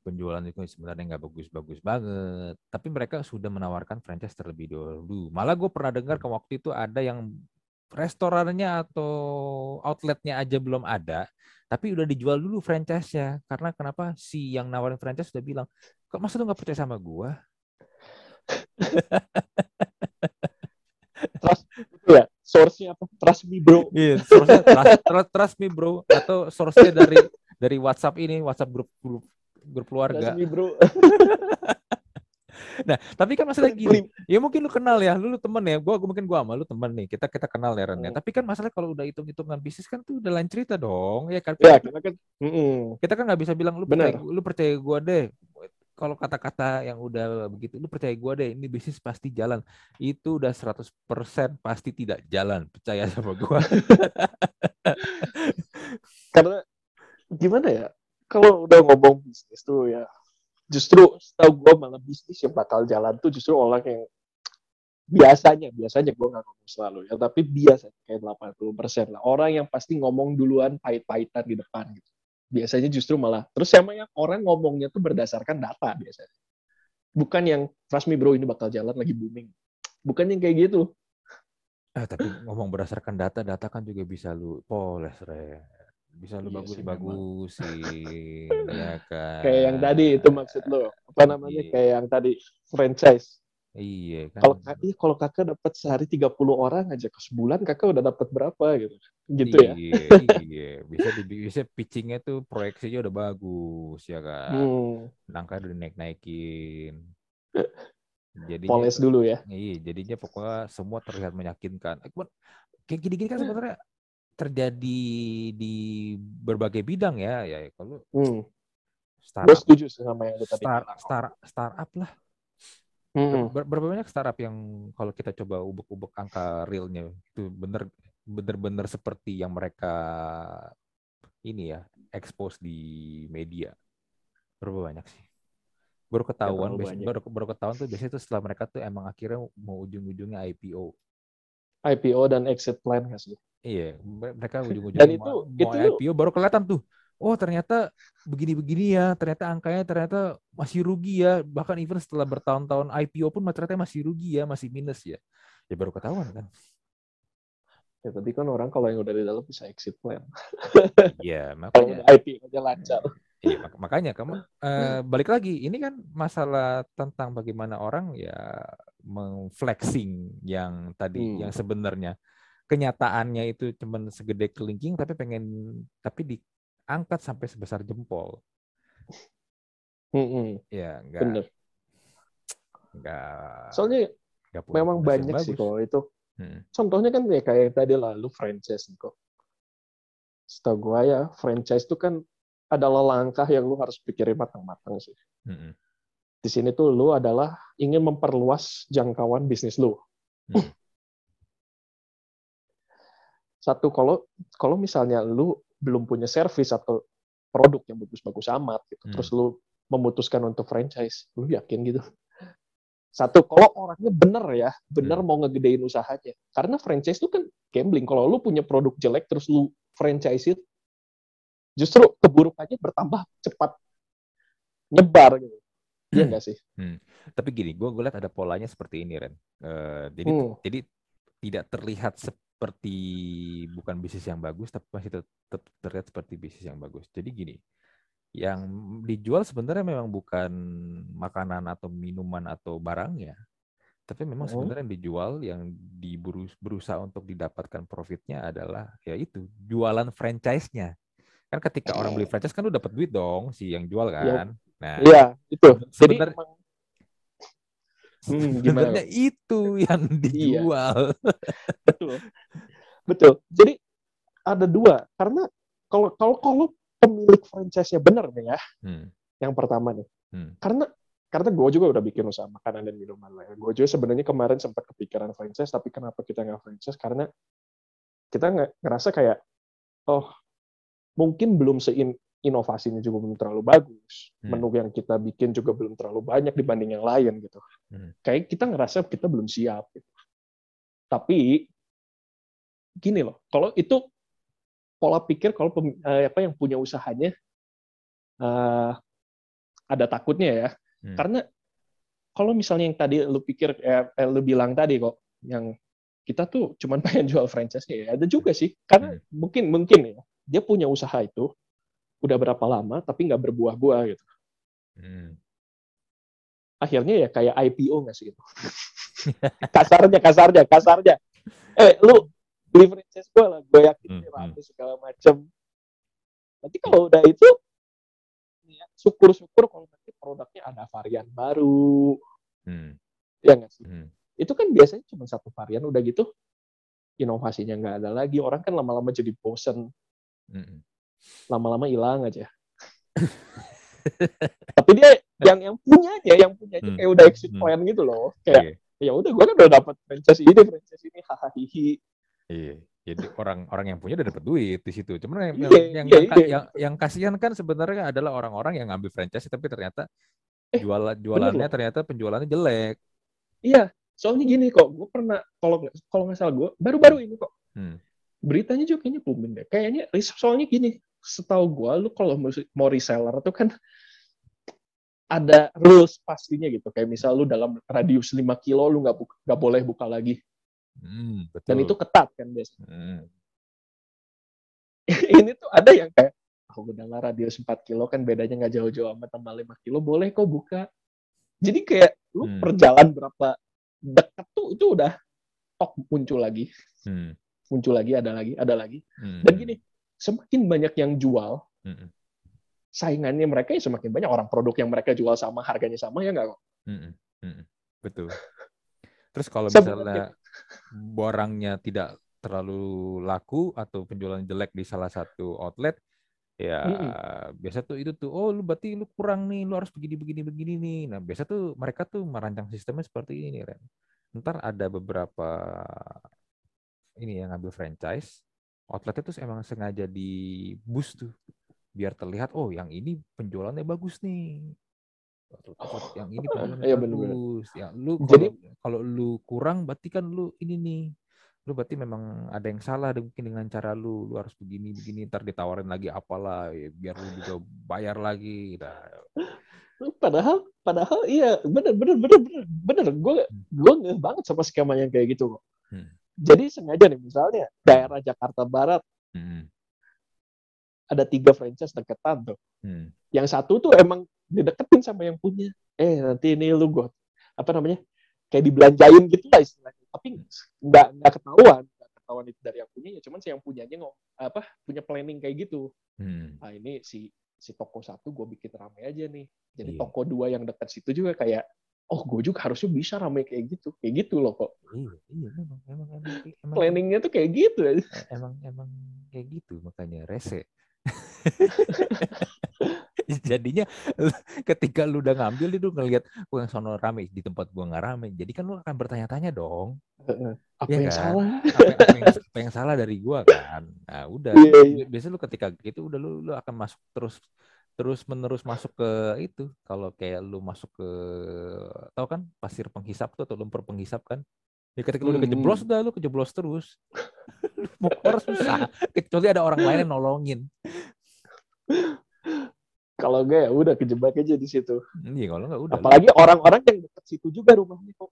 A: penjualan itu sebenarnya nggak bagus-bagus banget. Tapi mereka sudah menawarkan franchise terlebih dahulu. Malah gue pernah dengar ke waktu itu ada yang restorannya atau outletnya aja belum ada, tapi udah dijual dulu franchise-nya. Karena kenapa si yang nawarin franchise sudah bilang, kok masa lu nggak percaya sama gua?
B: trust itu ya source-nya apa trust me bro
A: Iya, source-nya trust, trust, trust me bro, atau source-nya dari dari WhatsApp ini, WhatsApp grup grup grup keluarga.
B: trust me bro
A: Nah, tapi kan masalah gini, Ya mungkin lu kenal ya, lu, lu temen ya, gua, gua mungkin gua sama lu temen nih, kita kita kenal ya Ren ya. Tapi kan masalah kalau udah hitung-hitungan bisnis kan tuh udah lain cerita dong, ya kan?
B: ya kita kan Mm-mm.
A: Kita kan nggak bisa bilang lu percaya,
B: Benar.
A: lu percaya gua deh. Kalau kata-kata yang udah begitu, lu percaya gua deh, ini bisnis pasti jalan. Itu udah 100% pasti tidak jalan, percaya sama gua.
B: karena gimana ya kalau udah ngomong bisnis tuh ya justru setahu gue malah bisnis yang bakal jalan tuh justru orang yang biasanya biasanya gue nggak ngomong selalu ya tapi biasanya kayak 80% lah. Orang yang pasti ngomong duluan pahit-pahitan di depan gitu. Biasanya justru malah terus sama yang orang ngomongnya tuh berdasarkan data biasanya. Bukan yang trust me bro ini bakal jalan lagi booming. Bukan yang kayak gitu.
A: Eh, tapi ngomong berdasarkan data, data kan juga bisa lu poles, Re. Bisa lu
B: Iya sih,
A: bagus-bagusin, ya kan?
B: kayak yang tadi itu maksud lo apa namanya
A: Iya.
B: kayak yang tadi franchise
A: Iya kan.
B: kalau iya, kalau kakak dapat sehari 30 orang aja ke sebulan kakak udah dapat berapa gitu gitu ya
A: Iya, iya. Bisa di, bisa pitchingnya tuh proyeksinya udah bagus ya kan.
B: hmm,
A: Langkah udah naik-naikin. Jadinya
B: poles dulu ya
A: iya, jadinya pokoknya semua terlihat meyakinkan. Eh, Kayak gini-gini kan sebenarnya terjadi di berbagai bidang ya. Ya kalau
B: hmm. gue
A: startup
B: setuju sama yang tadi
A: star, star, startup lah.
B: Hmm.
A: Ber- berapa banyak startup yang kalau kita coba ubek-ubek angka realnya itu bener benar-benar seperti yang mereka ini ya expose di media berapa banyak sih baru ketahuan
B: banyak.
A: baru, baru ketahuan tuh biasanya tuh setelah mereka tuh emang akhirnya mau ujung-ujungnya IPO
B: IPO dan exit plan nggak sih?
A: Iya me- mereka ujung-ujungnya
B: Dan
A: mau,
B: itu-
A: mau
B: itu-
A: IPO baru kelihatan tuh oh ternyata begini-begini ya ternyata angkanya ternyata masih rugi ya bahkan even setelah bertahun-tahun IPO pun ternyata masih rugi ya masih minus ya ya baru ketahuan kan
B: Ya, tapi kan orang kalau yang udah di dalam bisa exit plan.
A: iya
B: Kalau
A: makanya
B: udah IPO aja lancar.
A: Iya, mak- makanya kamu eh, balik lagi. Ini kan masalah tentang bagaimana orang ya mengflexing yang tadi
B: Hmm.
A: yang sebenarnya kenyataannya itu cuman segede kelingking tapi pengen tapi diangkat sampai sebesar jempol.
B: Mm-mm,
A: Ya, enggak
B: bener.
A: enggak
B: Soalnya
A: enggak
B: memang banyak sih kalau itu.
A: Hmm.
B: Contohnya kan ya kayak tadi lalu franchise nih kok. Setahu gua ya franchise itu kan adalah langkah yang lu harus pikirin matang-matang sih.
A: Mm-mm.
B: Di sini tuh lu adalah ingin memperluas jangkauan bisnis lu.
A: Hmm.
B: Satu kalau kalau misalnya lu belum punya service atau produk yang bagus-bagus amat gitu,
A: Hmm.
B: terus lu memutuskan untuk franchise, lu yakin gitu? Satu, kalau orangnya bener ya, bener
A: Hmm.
B: mau ngegedein usahanya. Karena franchise itu kan gambling. Kalau lu punya produk jelek terus lu franchise it, justru keburukannya bertambah cepat nyebar gitu. Iya nggak sih?
A: Tapi gini, gue lihat ada polanya seperti ini, Ren. Eh, jadi
B: Hmm.
A: jadi tidak terlihat seperti bukan bisnis yang bagus, tapi masih tetap terlihat seperti bisnis yang bagus. Jadi gini, yang dijual sebenarnya memang bukan makanan atau minuman atau barangnya, tapi memang
B: Hmm.
A: sebenarnya yang dijual yang berusaha untuk didapatkan profitnya adalah ya itu jualan franchise-nya. Kan ketika orang beli franchise kan lu dapat duit dong si yang jual kan. Nah,
B: Iya, itu. Jadi
A: sebenarnya
B: emang Hmm, gimana?
A: sebenarnya itu yang dijual.
B: betul. Betul. Jadi ada dua karena kalau kalau kalau pemilik franchise-nya benar nih ya,
A: Hmm,
B: yang pertama nih.
A: hmm,
B: Karena karena gue juga udah bikin usaha makanan dan minuman lah ya. Gue juga sebenarnya kemarin sempat kepikiran franchise, tapi kenapa kita nggak franchise? Karena kita nggak ngerasa kayak, oh mungkin belum sein inovasinya juga belum terlalu bagus.
A: Hmm.
B: Menu yang kita bikin juga belum terlalu banyak dibanding yang lain gitu.
A: Hmm.
B: Kayak kita ngerasa kita belum siap. Gitu. Tapi gini loh, kalau itu pola pikir kalau pem- eh, apa yang punya usahanya eh, ada takutnya ya.
A: Hmm.
B: Karena kalau misalnya yang tadi lu pikir eh, eh, lu bilang tadi kok yang kita tuh cuman pengen jual franchise ya ada juga sih karena
A: Hmm.
B: mungkin mungkin ya dia punya usaha itu udah berapa lama tapi nggak berbuah-buah gitu
A: hmm.
B: akhirnya ya kayak IPO nggak sih gitu kasarnya kasarnya kasarnya eh lu beli franchise gue lah gue yakin
A: Hmm,
B: nih
A: hmm.
B: rame segala macem nanti kalau udah itu ya, syukur-syukur kalau nanti produknya ada varian baru
A: Hmm.
B: ya nggak sih
A: Hmm.
B: itu kan biasanya cuma satu varian udah gitu inovasinya nggak ada lagi orang kan lama-lama jadi bosen
A: Hmm.
B: lama-lama hilang aja tapi dia yang yang punyanya yang punyanya
A: Hmm.
B: kayak udah exit
A: Hmm.
B: plan gitu loh kayak ya udah gue kan udah dapat franchise ini franchise ini hahaha
A: Iya. Jadi orang-orang yang punya udah dapat duit di situ. Cuman yang
B: Iya,
A: yang yang,
B: iya,
A: yang,
B: iya.
A: yang, yang kasihan kan sebenarnya adalah orang-orang yang ngambil franchise tapi ternyata
B: Eh,
A: jualan jualannya ternyata penjualannya jelek.
B: iya soalnya gini kok gue pernah kalau nggak kalau nggak salah gue baru-baru ini kok
A: Hmm.
B: beritanya juga kayaknya booming deh kayaknya soalnya gini setahu gue lu kalau mau reseller tuh kan ada rules pastinya gitu kayak misal lu dalam radius 5 kilo lu nggak nggak boleh buka lagi
A: Hmm, betul.
B: dan itu ketat kan biasanya
A: Hmm.
B: ini tuh ada yang kayak oh udah lah radius 4 kilo kan bedanya nggak jauh-jauh amat sama 5 kilo boleh kok buka jadi kayak lu
A: Hmm.
B: perjalanan berapa dekat tuh itu udah tok muncul lagi
A: Hmm.
B: muncul lagi ada lagi ada lagi
A: Hmm.
B: dan gini semakin banyak yang jual
A: Hmm.
B: saingannya mereka ya semakin banyak orang produk yang mereka jual sama harganya sama ya nggak kok
A: Hmm. Hmm. Betul. Terus kalau misalnya barangnya tidak terlalu laku atau penjualan jelek di salah satu outlet, ya
B: Mm-mm.
A: biasa tuh itu tuh, oh lu berarti lu kurang nih, lu harus begini begini begini nih. Nah biasa tuh mereka tuh merancang sistemnya seperti ini, Ren. Ntar ada beberapa ini yang ngambil franchise, outletnya tuh emang sengaja di boost tuh biar terlihat oh yang ini penjualannya bagus nih.
B: Oh,
A: yang ini
B: iya bener-bener.
A: bagus. Ya lu
B: Jadi-
A: kalau lu kurang berarti kan lu ini nih. Lu berarti memang ada yang salah mungkin dengan cara lu. Lu harus begini begini ntar ditawarin lagi apalah ya, biar lu juga bayar lagi. Nah,
B: Padahal, padahal iya bener bener bener bener bener. Gue gue ngeh banget sama skema yang kayak gitu kok.
A: Hmm.
B: Jadi sengaja nih misalnya daerah Jakarta Barat
A: hmm,
B: ada tiga franchise deketan tuh.
A: hmm,
B: Yang satu tuh emang dideketin sama yang punya. Eh nanti ini lu gue apa namanya kayak dibelanjain gitu lah istilahnya. Tapi nggak nggak ketahuan, nggak ketahuan itu dari yang punya. Cuman si yang punyanya ngom apa punya planning kayak gitu.
A: hmm.
B: Nah ini si si toko satu gue bikin rame aja nih. Jadi
A: Iya.
B: toko dua yang dekat situ juga kayak oh gue juga harusnya bisa rame kayak gitu. Kayak gitu loh kok.
A: Iya, iya memang emang emang, emang
B: Planningnya tuh kayak gitu.
A: E- emang emang kayak gitu makanya rese jadinya ketika lu udah ngambil itu ngelihat gua yang sono rame di tempat gua nggak rame. Jadi kan lu akan bertanya-tanya dong.
B: Apa
A: Iya
B: yang
A: kan?
B: salah?
A: apa, apa yang, apa yang salah dari gua kan? Nah udah.
B: Iya, iya.
A: biasanya lu ketika gitu udah lu lu akan masuk terus terus menerus masuk ke itu. Kalau kayak lu masuk ke tahu kan pasir penghisap tuh atau lumpur penghisap kan? Ya ketika lu udah
B: Hmm.
A: kejeblos udah lu kejeblos terus. Mau keluar susah. Kecuali ada orang lain yang nolongin
B: Kalau enggak ya udah kejebak aja di situ.
A: iya kalau nggak udah
B: Apalagi orang-orang yang dekat situ juga rumahnya kok.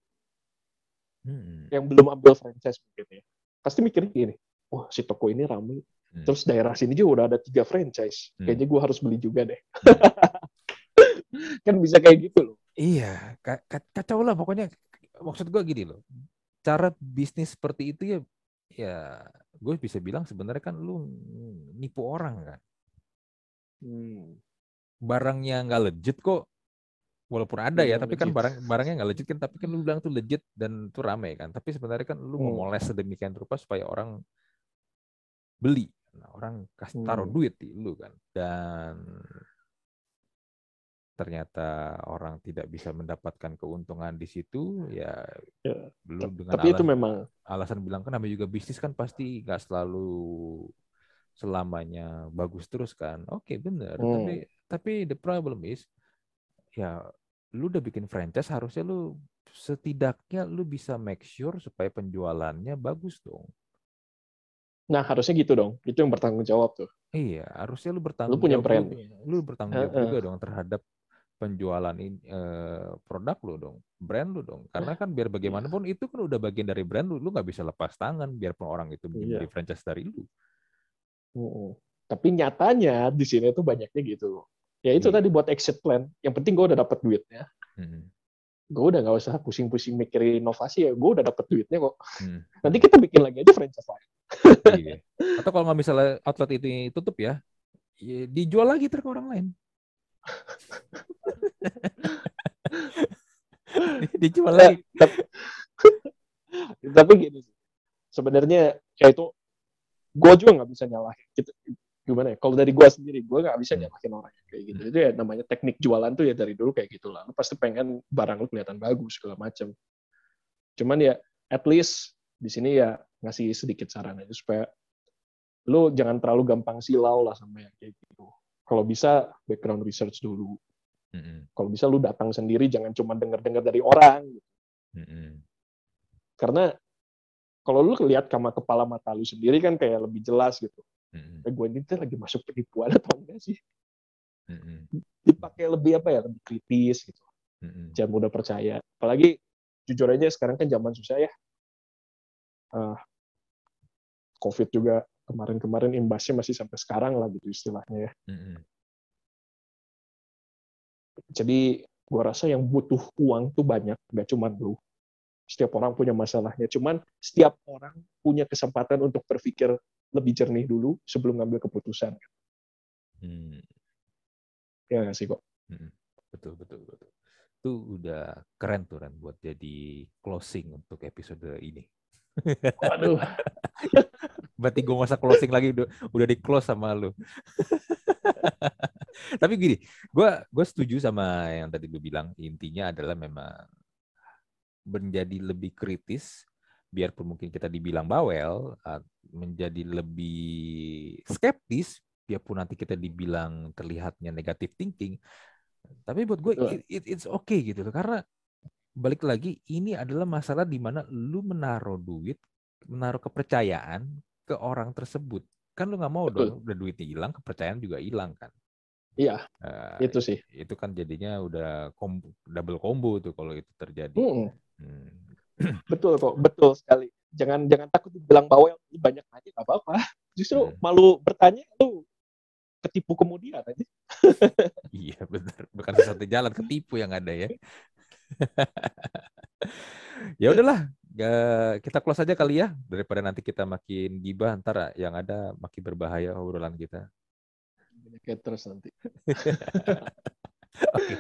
A: Hmm,
B: Yang belum ambil franchise mungkin ya. Pasti mikirnya gini, wah si toko ini rame.
A: hmm.
B: Terus daerah sini juga udah ada tiga franchise.
A: Hmm.
B: Kayaknya gue harus beli juga deh. kan bisa kayak gitu loh.
A: Iya, ka- ka- kacau lah pokoknya. Maksud gua gini loh, cara bisnis seperti itu ya, ya gue bisa bilang sebenarnya kan lu nipu orang kan.
B: Hmm.
A: Barangnya nggak legit kok, walaupun ada ya,
B: Iya,
A: tapi kan barang barangnya nggak legit kan, tapi kan lu bilang tuh legit dan itu rame kan. Tapi sebenarnya kan lu
B: Hmm.
A: memoles sedemikian rupa supaya orang beli, nah, orang kasih taruh
B: Hmm.
A: duit di lu kan, dan ternyata orang tidak bisa mendapatkan keuntungan di situ ya
B: Ya,
A: belum dengan
B: Tapi itu
A: alas-
B: memang
A: alasan bilang kan namanya juga bisnis kan pasti nggak selalu selamanya bagus terus kan oke bener
B: Hmm.
A: tapi tapi the problem is ya lu udah bikin franchise harusnya lu setidaknya lu bisa make sure supaya penjualannya bagus dong
B: Nah, harusnya gitu dong. Itu yang bertanggung jawab tuh.
A: Iya, harusnya lu bertanggung
B: punya
A: jawab
B: brand.
A: Lu, lu bertanggung jawab
B: Heeh.
A: juga dong terhadap penjualan ini eh, produk lu dong, brand lu dong. Karena kan biar bagaimanapun itu kan udah bagian dari brand lu, lu nggak bisa lepas tangan biarpun orang itu
B: Iya.
A: beli franchise dari lu.
B: Mm-mm. Tapi nyatanya di sini tuh banyaknya gitu. Ya itu
A: Iya.
B: tadi buat exit plan. Yang penting gue udah dapat duitnya.
A: Hmm.
B: Gue udah nggak usah pusing-pusing mikirin inovasi ya. Gue udah dapat duitnya kok.
A: Hmm.
B: Nanti kita bikin lagi aja franchise lain.
A: Iya. Atau kalau nggak misalnya outlet itu tutup ya, ya dijual lagi ter ke orang lain. dijual
B: Nah,
A: lagi.
B: tapi, tapi gini sih. Sebenarnya ya itu gue juga nggak bisa nyalahin. Gimana ya? Kalau dari gue sendiri, gue nggak bisa
A: Hmm.
B: nyalahin orang yang kayak gitu. Itu ya namanya teknik jualan tuh ya dari dulu kayak gitu lah. Lu pasti pengen barang lu kelihatan bagus segala macam. Cuman ya at least di sini ya ngasih sedikit saran aja supaya lu jangan terlalu gampang silau lah sama yang kayak gitu. Kalau bisa background research dulu.
A: Mm-mm.
B: Kalau bisa lu datang sendiri, jangan cuma dengar-dengar dari orang.
A: Mm-mm.
B: Karena kalau lu lihat sama kepala mata lu sendiri kan kayak lebih jelas gitu.
A: Mm-mm.
B: Eh, gue ini tuh lagi masuk penipuan atau enggak sih?
A: Mm-mm.
B: Dipakai lebih apa ya? Lebih kritis gitu.
A: Mm-mm.
B: Jangan mudah percaya. Apalagi jujur aja sekarang kan zaman susah ya. Ah, Covid juga kemarin-kemarin imbasnya masih sampai sekarang lah gitu istilahnya ya.
A: Mm-mm.
B: Jadi gua rasa yang butuh uang tuh banyak, nggak cuma lu. Setiap orang punya masalahnya. Cuman setiap orang punya kesempatan untuk berpikir lebih jernih dulu sebelum ngambil keputusan.
A: Mm.
B: Ya nggak sih kok?
A: Mm-mm. Betul, betul, betul. Itu udah keren tuh Ren buat jadi closing untuk episode ini.
B: Waduh.
A: Berarti gue masa closing lagi udah, udah di close sama lu. Tapi gini, gue gue setuju sama yang tadi lu bilang. Intinya adalah memang menjadi lebih kritis biarpun mungkin kita dibilang bawel, uh, menjadi lebih skeptis, biarpun nanti kita dibilang terlihatnya negatif thinking, tapi buat gue it, it, it's okay gitu loh, karena balik lagi ini adalah masalah di mana lu menaruh duit, menaruh kepercayaan ke orang tersebut. Kan lu nggak mau Betul. dong udah duitnya hilang, kepercayaan juga hilang kan.
B: Iya. Uh, itu sih.
A: Itu kan jadinya udah combo, double combo tuh kalau itu terjadi. Hmm.
B: Hmm. Betul kok, betul sekali. Jangan jangan takut dibilang bahwa banyak aja nggak apa-apa. Justru hmm. malu bertanya lu ketipu kemudian aja.
A: iya benar, bukan satu jalan ketipu yang ada ya. ya udahlah, kita close aja kali ya daripada nanti kita makin gibah ntar yang ada makin berbahaya obrolan kita.
B: Banyak terus nanti.
A: Oke.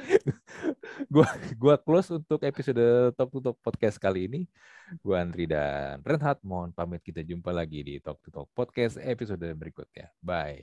A: Gua gua close untuk episode Top to Top podcast kali ini. Gua Andri dan Renhat mohon pamit kita jumpa lagi di Top to Top podcast episode berikutnya. Bye.